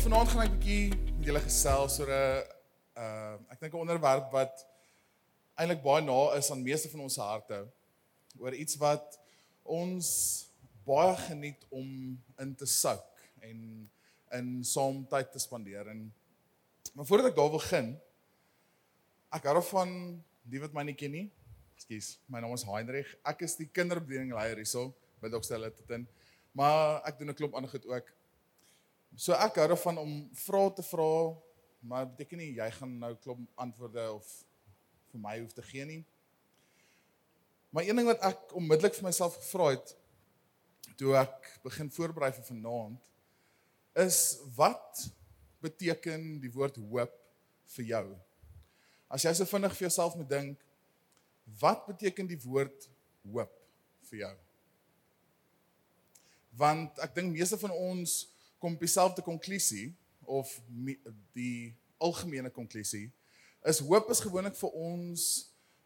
vanaand gaan ek 'n bietjie met julle gesels oor 'n uh ek dink 'n onderwerp wat eintlik baie na is aan meeste van ons harte. Oor iets wat ons baie geniet om in te souk en in saam tyd te spandeer. En maar voordat ek daar wil begin ek hou van die wat my nie ken nie ekskuus my naam is Heinrich ek is die kinderbediening leier hierso by Dokstelle Tutin maar ek doen 'n klomp ander goed ook So ek hou daarvan om vrae te vra, maar beteken nie jy gaan nou klop antwoorde of vir my hoef te gee nie. Maar een ding wat ek onmiddellik vir myself gevra het toe ek begin voorberei vir vanaand is wat beteken die woord hoop vir jou? As jy so vinnig vir jouself moet dink, wat beteken die woord hoop vir jou? Want ek dink meeste van ons kom dieselfde konklusie of die algemene konklusie is hoop is gewoonlik vir ons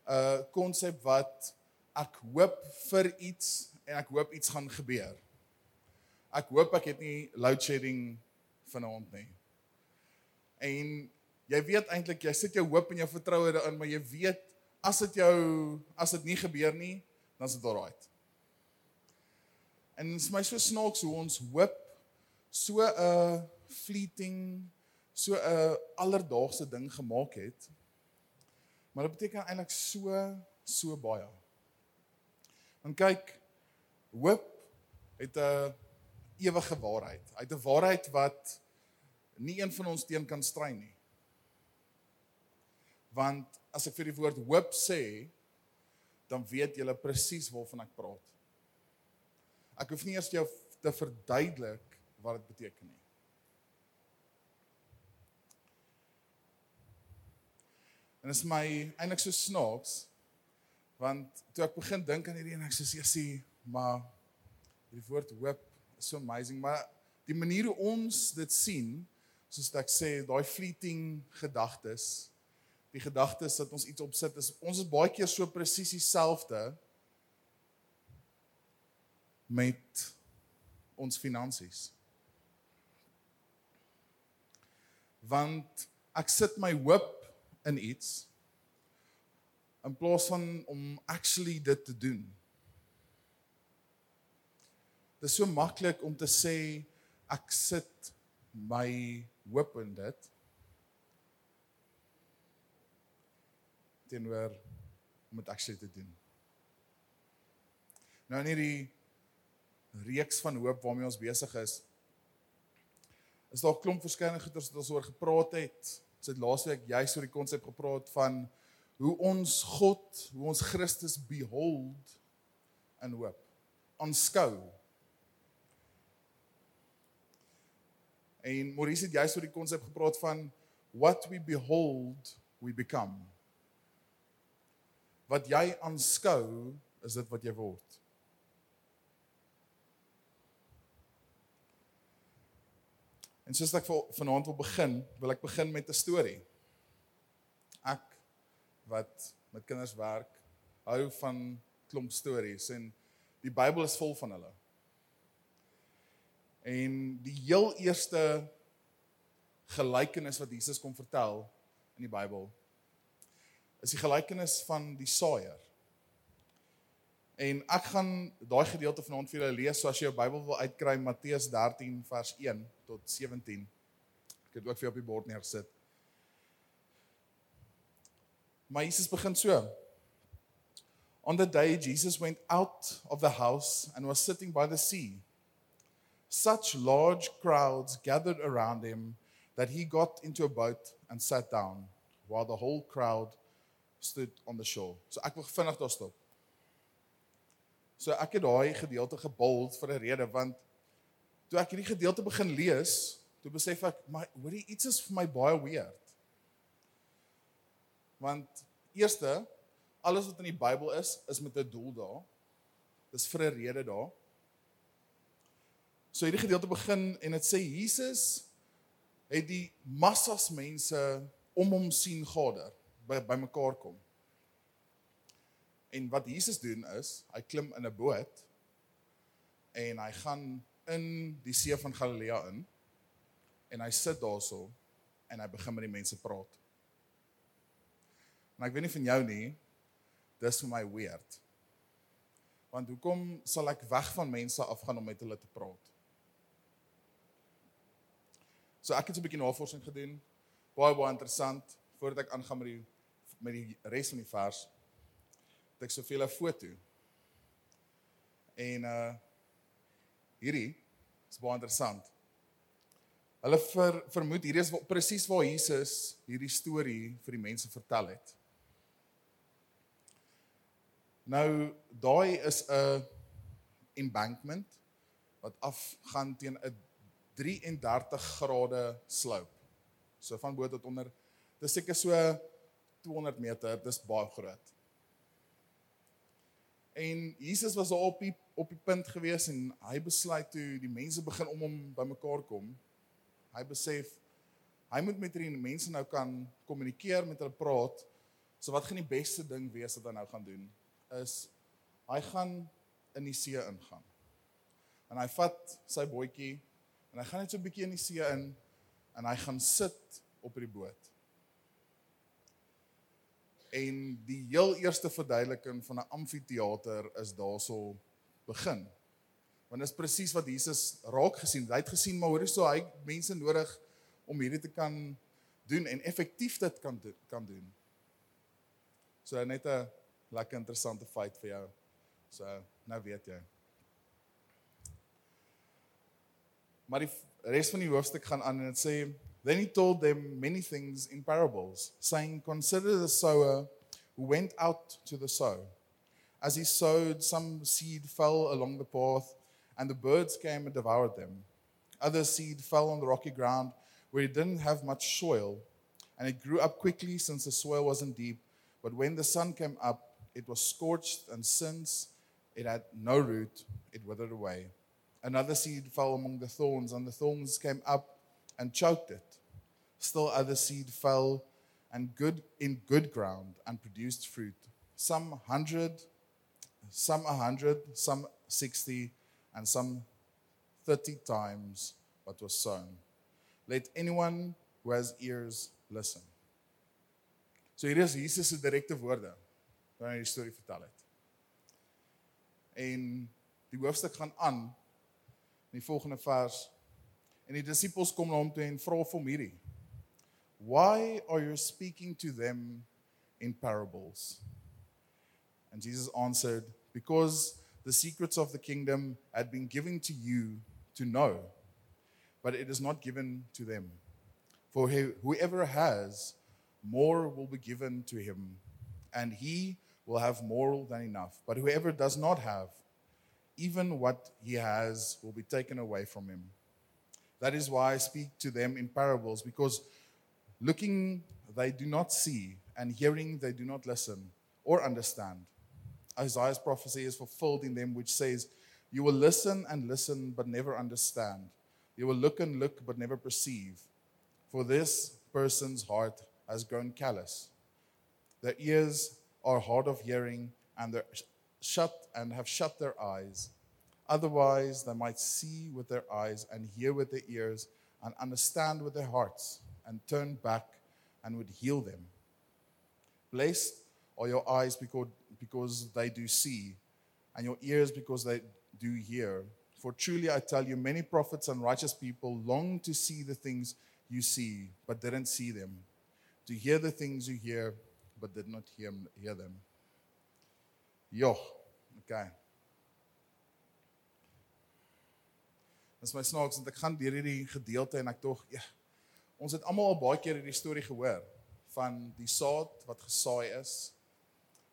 'n uh, konsep wat ek hoop vir iets en ek hoop iets gaan gebeur. Ek hoop ek het nie load shedding vanaand nie. En jy weet eintlik jy sit jou hoop en jou vertroue daarin, maar jy weet as dit jou as dit nie gebeur nie, dan is dit alraai. En dit is my so snaaks hoe ons hoop so 'n fleeting so 'n alledaagse ding gemaak het. Maar dit beteken eintlik so so baie. Want kyk, hoop het 'n ewige waarheid. Hy het 'n waarheid wat nie een van ons teen kan stry nie. Want as ek vir die woord hoop sê, dan weet jy presies waarvan ek praat. Ek hoef nie eers jou te verduidelik wat dit beteken nie. En dit is my eintlik so snaaks want toe ek begin dink aan hierdie en ek sê sê maar hierdie woord hoop is so amazing maar die manier hoe ons dit sien soos ek sê daai fleeting gedagtes die gedagtes dat ons iets opsit is ons is baie keer so presies dieselfde met ons finansies want ek sit my hoop in iets in plaas van om actually dit te doen. Dit is so maklik om te sê ek sit my hoop in dit. teenoor om dit actually te doen. Nou in hierdie reeks van hoop waarmee ons besig is, is daar 'n klomp verskillende goeters wat ons oor gepraat het. Ons het laasweek juist oor die konsep gepraat van hoe ons God, hoe ons Christus behold in hoop. Aanskou. En Maurice het juist oor die konsep gepraat van what we behold, we become. Wat jy aanskou, is dit wat jy word. En soos ek vanaand wil begin, wil ek begin met 'n storie. Ek wat met kinders werk, hou van klomp stories en die Bybel is vol van hulle. En die heel eerste gelykenis wat Jesus kom vertel in die Bybel is die gelykenis van die saaier. En ek gaan daai gedeelte vanaand vir julle lees, so as jy jou Bybel wil uitkry, Matteus 13 vers 1 tot 17. Ek het ook vir jou op die bord neergesit. Maar Jesus begin so. On the day Jesus went out of the house and was sitting by the sea, such large crowds gathered around him that he got into a boat and sat down while the whole crowd stood on the shore. So ek wil vinnig daar stop. So ek het daai gedeelte gebold vir 'n rede want toe ek hierdie gedeelte begin lees, toe besef ek my hoorie iets is vir my baie weird. Want eerste, alles wat in die Bybel is, is met 'n doel daar. Dis vir 'n rede daar. So hierdie gedeelte begin en dit sê Jesus het die massas mense om hom sien gader by bymekaar kom. En wat Jesus doen is, hy klim in 'n boot en hy gaan in die see van Galilea in. en hy sit daarso en hy begin met die mense praat. Maar ek weet nie van jou nie, dis vir my weird. Want hoekom sal ek weg van mense afgaan om met hulle te praat? So ek het 'n bietjie navorsing gedoen. Baie baie interessant voordat ek aangaan met die met die res van die vers. Het ek soveel 'n foto. En uh hierdie is baie interessant. Hulle ver, vermoed hierdie is presies waar Jesus hierdie storie vir die mense vertel het. Nou daai is 'n embankment wat afgaan teen 'n 33 grade slope. So van bo tot onder. Dis seker so 200 meter, dis baie groot. En Jesus was op die op die punt gewees en hy besluit toe die mense begin om hom bymekaar kom. Hy besef hy moet met hierdie mense nou kan kommunikeer met hulle praat. So wat gaan die beste ding wees wat hy nou gaan doen? is hy gaan in die see ingaan. En hy vat sy bootjie en hy gaan net so 'n bietjie in die see in en hy gaan sit op die boot. En die heel eerste verduideliking van 'n amfitheater is daarso begin. Want dit is presies wat Jesus raak gesien. Hy het gesien maar hoorie so hy mense nodig om hierdie te kan doen en effektief dit kan kan doen. So net 'n lekker interessante feit vir jou. So nou weet jy. Maar die res van die hoofstuk gaan aan en dit sê then he told them many things in parables saying consider the sower who went out to the sow as he sowed some seed fell along the path and the birds came and devoured them other seed fell on the rocky ground where it didn't have much soil and it grew up quickly since the soil wasn't deep but when the sun came up it was scorched, and since it had no root, it withered away. Another seed fell among the thorns, and the thorns came up and choked it. Still other seed fell and good in good ground and produced fruit. Some hundred, some a hundred, some sixty, and some thirty times what was sown. Let anyone who has ears listen. So hier is Jesus se direkte woorde wat hy die storie vertel het. En die hoofstuk gaan aan in die volgende vers en die disippels kom na hom toe en vra hom hierdie: Why are you speaking to them in parables? And Jesus answered, Because the secrets of the kingdom had been given to you to know, but it is not given to them. For whoever has, more will be given to him, and he will have more than enough. But whoever does not have, even what he has will be taken away from him. That is why I speak to them in parables, because looking they do not see, and hearing they do not listen or understand. Isaiah's prophecy is fulfilled in them, which says, You will listen and listen, but never understand. You will look and look, but never perceive. For this person's heart has grown callous. Their ears are hard of hearing and they're shut and have shut their eyes. Otherwise, they might see with their eyes and hear with their ears and understand with their hearts and turn back and would heal them. Blessed are your eyes because, because they do see, and your ears because they do hear. For truly I tell you, many prophets and righteous people long to see the things you see, but didn't see them, to hear the things you hear, but did not hear, hear them. Jo, okay. Dis my snaaks want ek gaan deur hierdie gedeelte en ek tog ja, ons het almal al baie keer hierdie storie gehoor van die saad wat gesaai is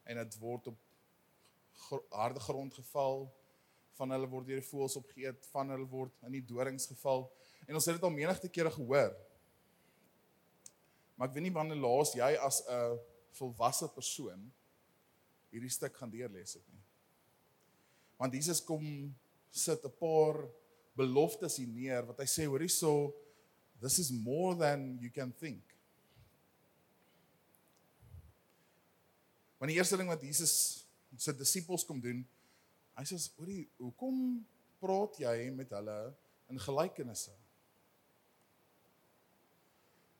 en dit word op harde grond geval van hulle word deur die voëls opgeëet van hulle word in die dorings geval en ons het dit al menigte kere gehoor maar ek weet nie wanneer laas jy as 'n volwasse persoon hierdie stuk gaan deurlees het nie. Want Jesus kom sit 'n paar beloftes hier neer wat hy sê hoor hierso this is more than you can think. Want die eerste ding wat Jesus sy disippels kom doen, hy sê hoorie, hoekom praat jy met hulle in gelykenisse?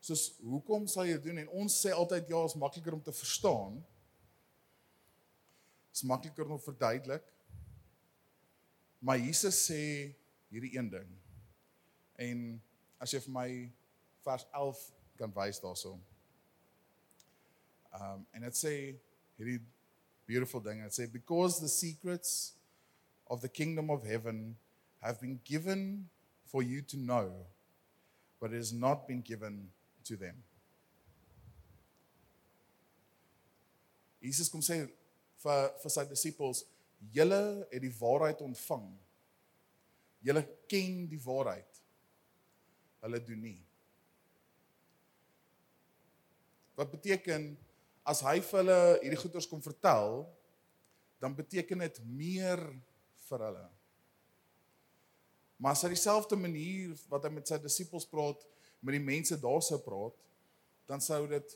Soos hoekom sal jy doen? En ons sê altyd ja, is makliker om te verstaan. Is makliker om verduidelik. Maar Jesus sê hierdie een ding. En as jy vir my vers 11 kan wys daarso. Um en dit sê hierdie beautiful ding. Dit sê because the secrets of the kingdom of heaven have been given for you to know, but it has not been given to them. Jesus kom sê vir vir sy disippels, julle het die waarheid ontvang. Julle ken die waarheid. Hulle doen nie. Wat beteken as hy vir hulle hierdie goeters kom vertel, dan beteken dit meer vir hulle. Maar as hy dieselfde manier wat hy met sy disippels praat, met die mense daar sou praat, dan sou dit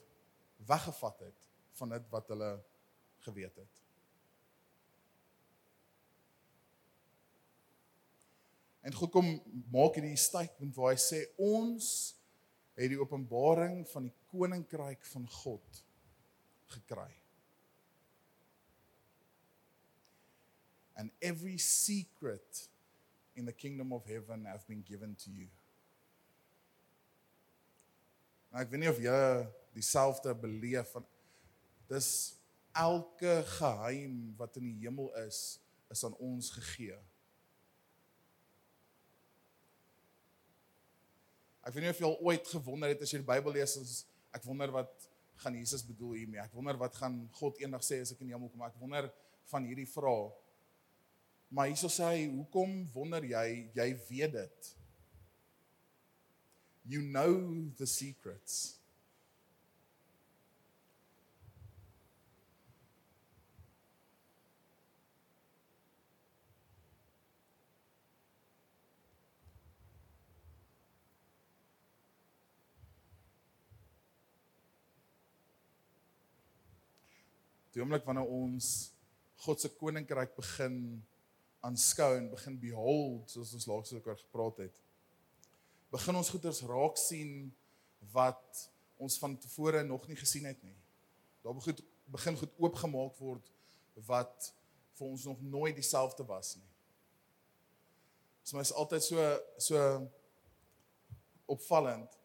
weggevat het van dit wat hulle geweet het. En God kom maak hierdie statement waar hy sê ons het die openbaring van die koninkryk van God gekry. And every secret in the kingdom of heaven have been given to you. Nou ek weet nie of jy dieselfde beleef van dis elke geheim wat in die hemel is is aan ons gegee. Ek weet nie of jy al ooit gewonder het as jy die Bybel lees as ek wonder wat gaan Jesus bedoel hiermee. Ek wonder wat gaan God eendag sê as ek in die hemel kom. Ek wonder van hierdie vrae. Maar hierso sê hy, hoekom wonder jy? Jy weet dit. You know the secrets. Die oomblik wanneer ons God se koninkryk begin aanskou en begin behold soos ons laas oor gepraat het. Begin ons goeders raak sien wat ons van tevore nog nie gesien het nie. Daar begin begin goed oopgemaak word wat vir ons nog nooit dieselfde was nie. Dit so, is altyd so so opvallend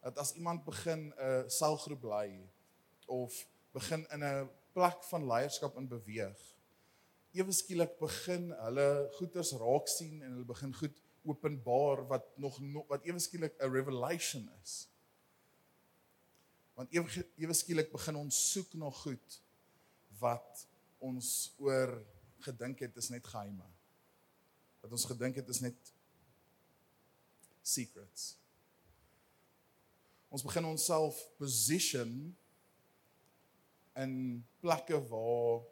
dat as iemand begin 'n selgroep lei of begin in 'n plek van leierskap in beweeg. Ewe skielik begin hulle goeders raak sien en hulle begin goed openbaar wat nog wat ewe skielik 'n revelation is. Want ewe ewe skielik begin ons soek na goed wat ons oor gedink het is net geheime. Wat ons gedink het is net secrets. Ons begin onsself position in plekke waar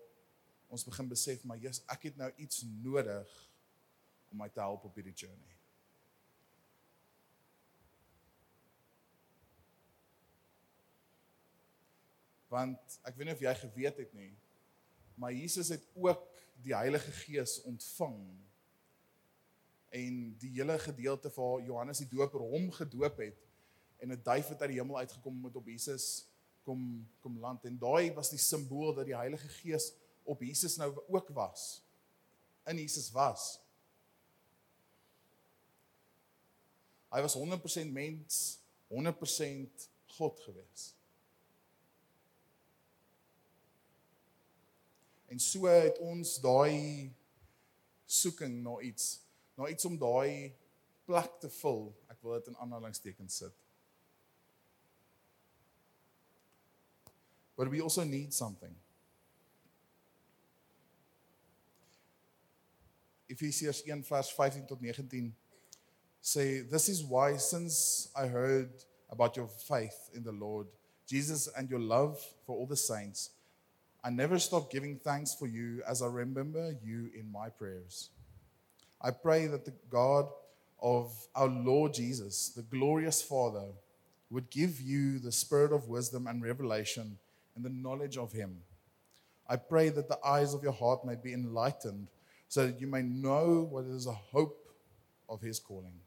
ons begin besef maar jy's ek het nou iets nodig om my te help op hierdie journey. Want ek weet nie of jy geweet het nie, maar Jesus het ook die Heilige Gees ontvang en die hele gedeelte waar Johannes die Doper hom gedoop het en 'n duif het uit die hemel uitgekom met op Jesus kom kom land en daai was die simbool dat die Heilige Gees op Jesus nou ook was. In Jesus was. Hy was 100% mens, 100% God gewees. En so het ons daai soeking na iets, na iets om daai plek te vul. Ek wil dit in aanhalingstekens sit. But we also need something. Ephesians 1 verse 15 tot 19 say this is why since I heard about your faith in the Lord Jesus and your love for all the saints I never stop giving thanks for you as I remember you in my prayers. I pray that the God of our Lord Jesus, the glorious Father, would give you the spirit of wisdom and revelation and the knowledge of him. I pray that the eyes of your heart may be enlightened so that you may know what is the hope of his calling,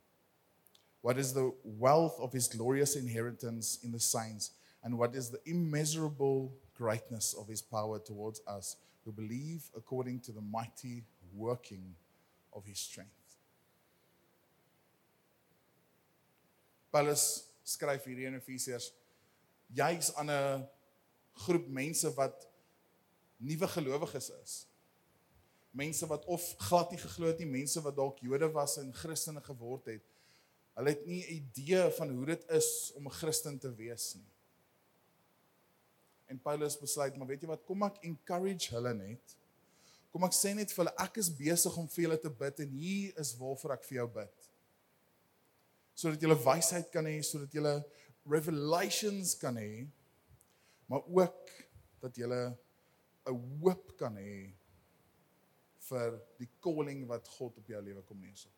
What is the wealth of his glorious inheritance in the saints? And what is the immeasurable greatness of his power towards us who believe according to the mighty working of his strength? Paulus skryf hier in Efesiërs juis aan 'n groep mense wat nuwe gelowiges is. Mense wat of glad nie geglo het nie, mense wat dalk Jode was en Christene geword het. Hulle het nie 'n idee van hoe dit is om 'n Christen te wees nie. En Paulus besluit, maar weet jy wat, kom ek encourage hulle net. Kom ek sê net vir hulle ek is besig om vir julle te bid en hier is waarvoor ek vir jou bid. Sodat jy 'n wysheid kan hê, sodat jy revelations kan hê, maar ook dat jy 'n hoop kan hê vir die calling wat God op jou lewe kom neersit.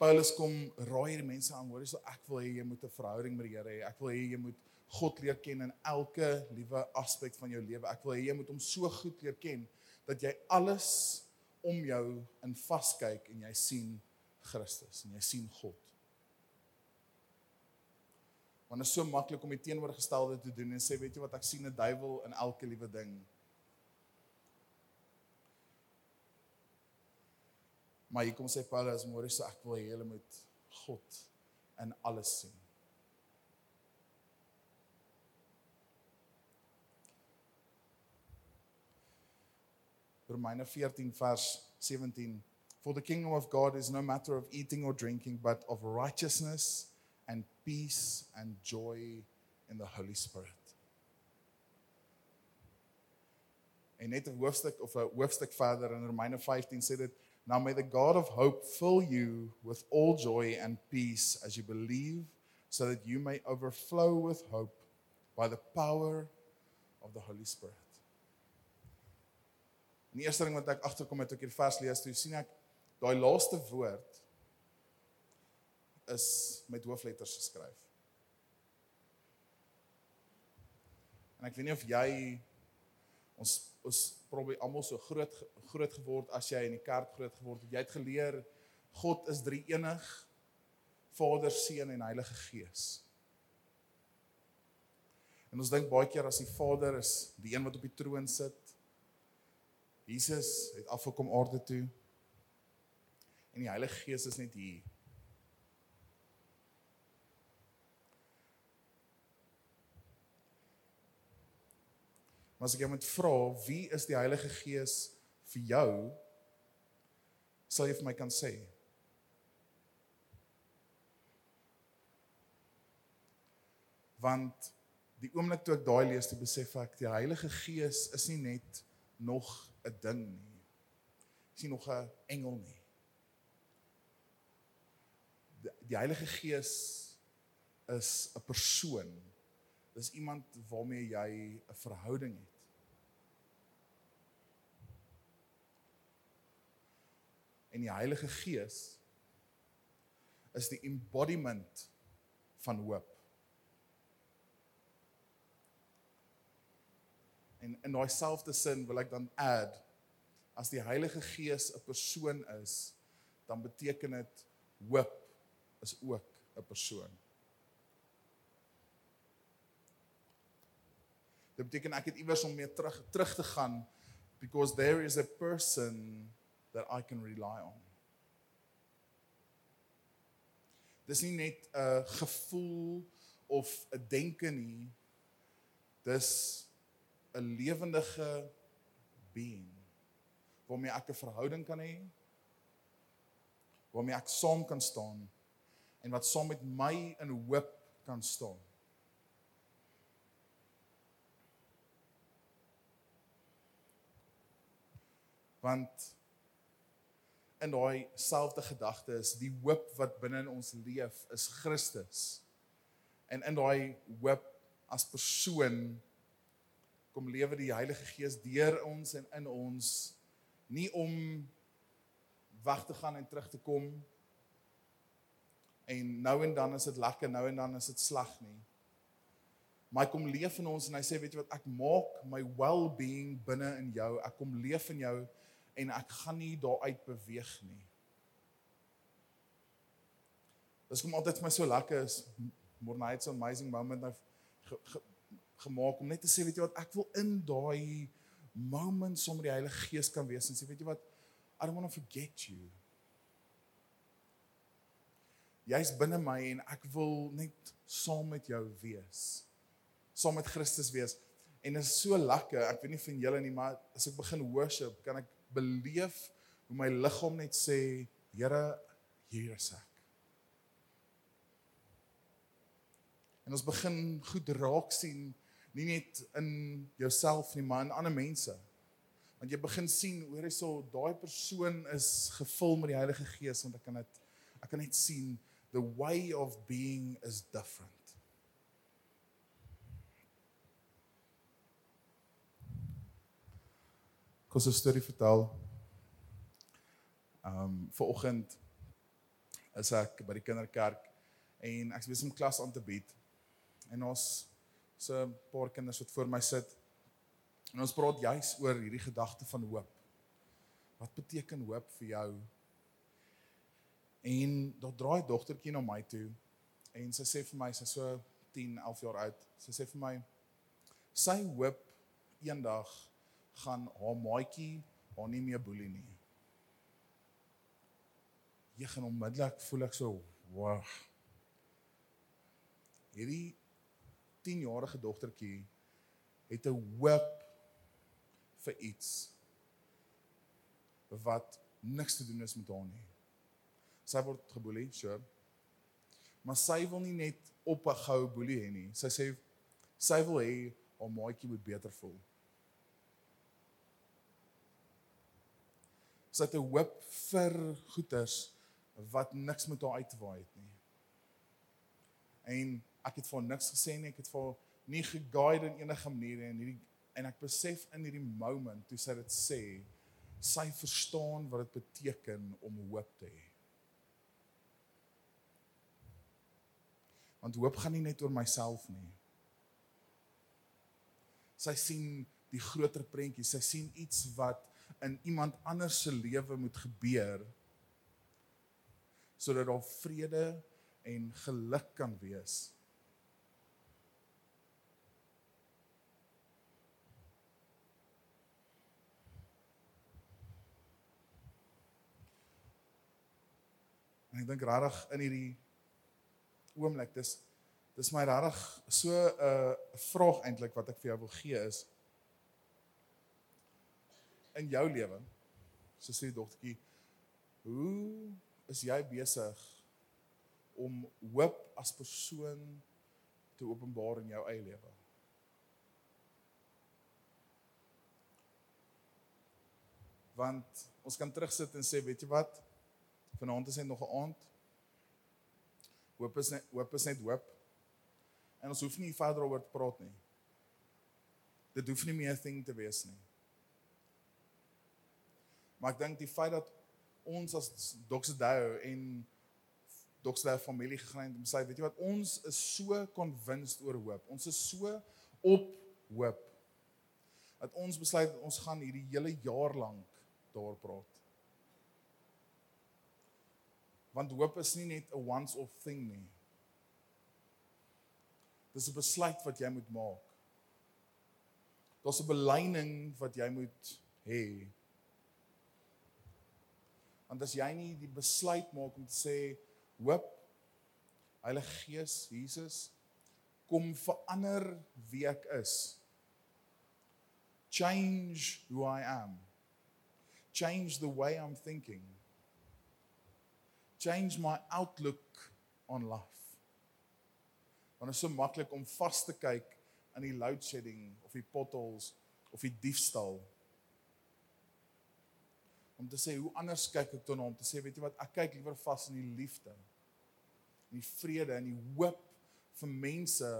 Paulus kom raai hierdie mense aan, hoor so ek wil hê jy moet 'n verhouding met die Here hê. Ek wil hê jy moet God leer ken in elke liewe aspek van jou lewe. Ek wil hê jy moet hom so goed leer ken dat jy alles om jou in vaskyk en jy sien Christus en jy sien God. Want dit is so maklik om die teenoorgestelde te doen en sê weet jy wat ek sien 'n duiwel in elke liewe ding. Maar hier kom sê Paulus môre sê ek wil hê julle moet God in alles sien. Romeine 14 vers 17 For the kingdom of God is no matter of eating or drinking but of righteousness and peace and joy in the Holy Spirit. En net 'n hoofstuk of 'n hoofstuk verder in Romeine 15 sê dit Now may the God of hope fill you with all joy and peace as you believe, so that you may overflow with hope by the power of the Holy Spirit. Die eerste ding wat ek agterkom het toe ek hierdie vers lees, toe sien ek daai laaste woord is met hoofletters geskryf. En ek weet nie of jy ons ons probably almal so groot groot geword as jy in die kerk groot geword het. Jy het geleer God is drie enig. Vader, Seun en Heilige Gees. En ons dink baie keer as die Vader is die een wat op die troon sit. Jesus het afgekom aarde toe. En die Heilige Gees is net hier. Maar as ek jou moet vra, wie is die Heilige Gees vir jou? Sal jy vir my kan sê? Want die oomblik toe ek daai lees, toe besef ek die Heilige Gees is nie net nog 'n ding nie. Is nie nog 'n engel nie. Die, Heilige Gees is 'n persoon. Dis iemand waarmee jy 'n verhouding het. en die Heilige Gees is die embodiment van hoop. En in daai selfde sin wil ek dan add as die Heilige Gees 'n persoon is, dan beteken dit hoop is ook 'n persoon. Dit beteken ek het iewers om mee terug terug te gaan because there is a person that I can rely on. Dis nie net 'n gevoel of 'n denke nie. Dis 'n lewendige being waarmee ek 'n verhouding kan hê. Waarmee ek saam kan staan en wat saam met my in hoop kan staan. Want in daai selfde gedagte is die hoop wat binne in ons leef is Christus. En in daai hoop as persoon kom lewe die Heilige Gees deur ons en in ons nie om weg te gaan en terug te kom en nou en dan is dit lekker nou en dan is dit sleg nie maar hy kom leef in ons en hy sê weet jy wat ek maak my well-being binne in jou ek kom leef in jou en ek gaan nie daaruit beweeg nie. Dis kom altyd vir my so lekker is Mornight's amazing moment nou ge, ge, gemaak om net te sê weet jy wat ek wil in daai moment sommer die Heilige Gees kan wees en sê weet jy wat I don't want to forget you. Jy's binne my en ek wil net saam met jou wees. Saam met Christus wees. En dit is so lekker. Ek weet nie van julle nie, maar as ek begin worship, kan ek beleef hoe my liggaam net sê, Here, hier is ek. En ons begin goed raak sien nie net in jouself nie, maar in ander mense. Want jy begin sien hoe hy so daai persoon is gevul met die Heilige Gees want ek kan dit ek kan net sien the way of being is different. Kos 'n storie vertel. Um vir oggend is ek by die kinderkerk en ek besig om klas aan te bied. En ons so 'n paar kinders wat voor my sit. En ons praat juis oor hierdie gedagte van hoop. Wat beteken hoop vir jou? En daar draai dogtertjie na my toe en sy sê vir my sy so 10, 11 jaar oud. Sy sê vir my sy hoop eendag gaan haar maatjie haar nie meer boelie nie. Jy gaan onmiddellik voel ek so, wow. Hierdie 10-jarige dogtertjie het 'n hoop vir iets wat niks te doen is met haar nie. Sy word geboelie, sure. Maar sy wil nie net op 'n goue boelie hê nie. Sy sê sy wil hê haar maatjie moet beter voel. Sy het 'n hoop vir goeders wat niks met haar uitwaai het nie. En ek het vir niks gesê nie, ek het vir nie geguide in enige manier en hierdie en ek besef in hierdie moment toe sy dit sê, sy verstaan wat dit beteken om hoop te hê. Want hoop gaan nie net oor myself nie. Sy sien die groter prentjie, sy sien iets wat in iemand anders se lewe moet gebeur sodat daar vrede en geluk kan wees. En ek dink regtig in hierdie oomblik dis dis my regtig so 'n uh, vraag eintlik wat ek vir jou wil gee is in jou lewe so sê dogtertjie hoe is jy besig om hoop as persoon te openbaar in jou eie lewe want ons kan terugsit en sê weet jy wat Vanaand is net nog 'n aand. Hoop is net hoop is net hoop. En ons hoef nie verder oor te praat nie. Dit hoef nie meer 'n ding te wees nie. Maar ek dink die feit dat ons as Doxedao en Doxedao familie gegaan het om sê weet jy wat ons is so convinced oor hoop. Ons is so op hoop dat ons besluit ons gaan hierdie hele jaar lank daar praat. Want hoop is nie net 'n once off thing nie. Dis 'n besluit wat jy moet maak. Daar's 'n belyning wat jy moet hê. Want as jy nie die besluit maak om te sê hoop Heilige Gees Jesus kom verander wie ek is. Change who I am. Change the way I'm thinking change my outlook on life. Want dit is so maklik om vas te kyk aan die load shedding of die potholes of die diefstal. Om te sê hoe anders kyk ek dan om te sê weet jy wat ek kyk liewer vas in die liefde. In die vrede en die hoop vir mense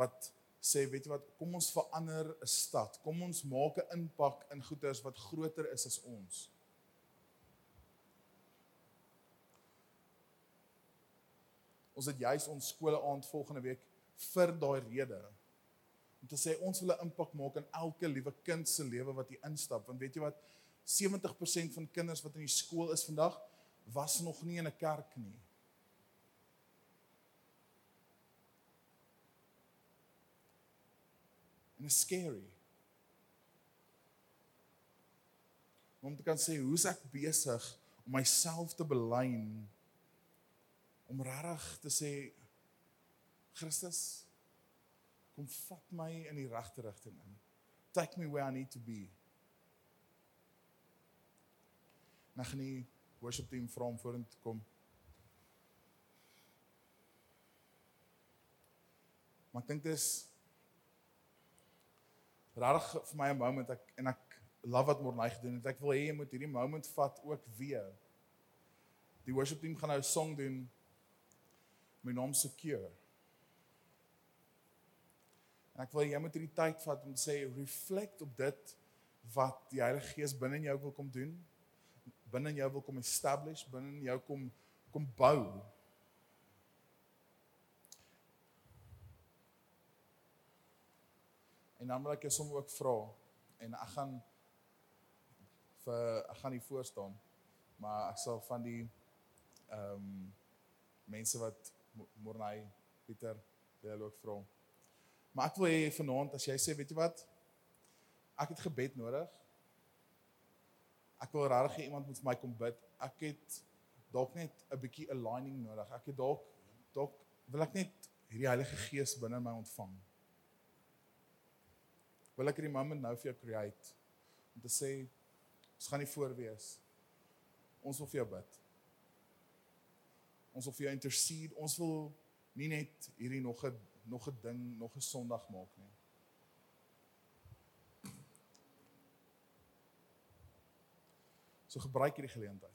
wat sê weet jy wat kom ons verander 'n stad. Kom ons maak 'n impak in goeders wat groter is as ons. Ons het juis ons skole aand volgende week vir daai rede om te sê ons wil 'n impak maak in elke liewe kind se lewe wat hier instap want weet jy wat 70% van kinders wat in die skool is vandag was nog nie in 'n kerk nie. En is scary. Om te kan sê hoe's ek besig om myself te belyn om regtig te sê Christus kom vat my in die regte rigting in. Take me where I need to be. Nou gaan die worship team vra om vorentoe kom. Maar ek dink dis regtig vir my 'n moment ek en ek love wat Morney gedoen het. Ek wil hê jy moet hierdie moment vat ook weer. Die worship team gaan nou 'n song doen. My naam Secure. En ek wil jy moet hierdie tyd vat om te sê reflect op dit wat die Heilige Gees binne in jou wil kom doen. Binne in jou wil kom establish, binne in jou kom kom bou. En dan wil ek jou sommer ook vra en ek gaan vir ek gaan nie voor staan maar ek sal van die ehm um, mense wat Morney Pieter wil ook vra. Maar ek wil hê vanaand as jy sê weet jy wat ek het gebed nodig. Ek wil regtig iemand moet vir my kom bid. Ek het dalk net 'n bietjie aligning nodig. Ek het dalk dalk wil ek net hierdie Heilige Gees binne my ontvang. Wil ek hierdie moment nou vir jou create om te sê Ons gaan nie voor wees. Ons wil vir jou bid. Ons wil vir jou intercede. Ons wil nie net hierdie nog 'n nog 'n ding, nog 'n Sondag maak nie. So gebruik hierdie geleentheid.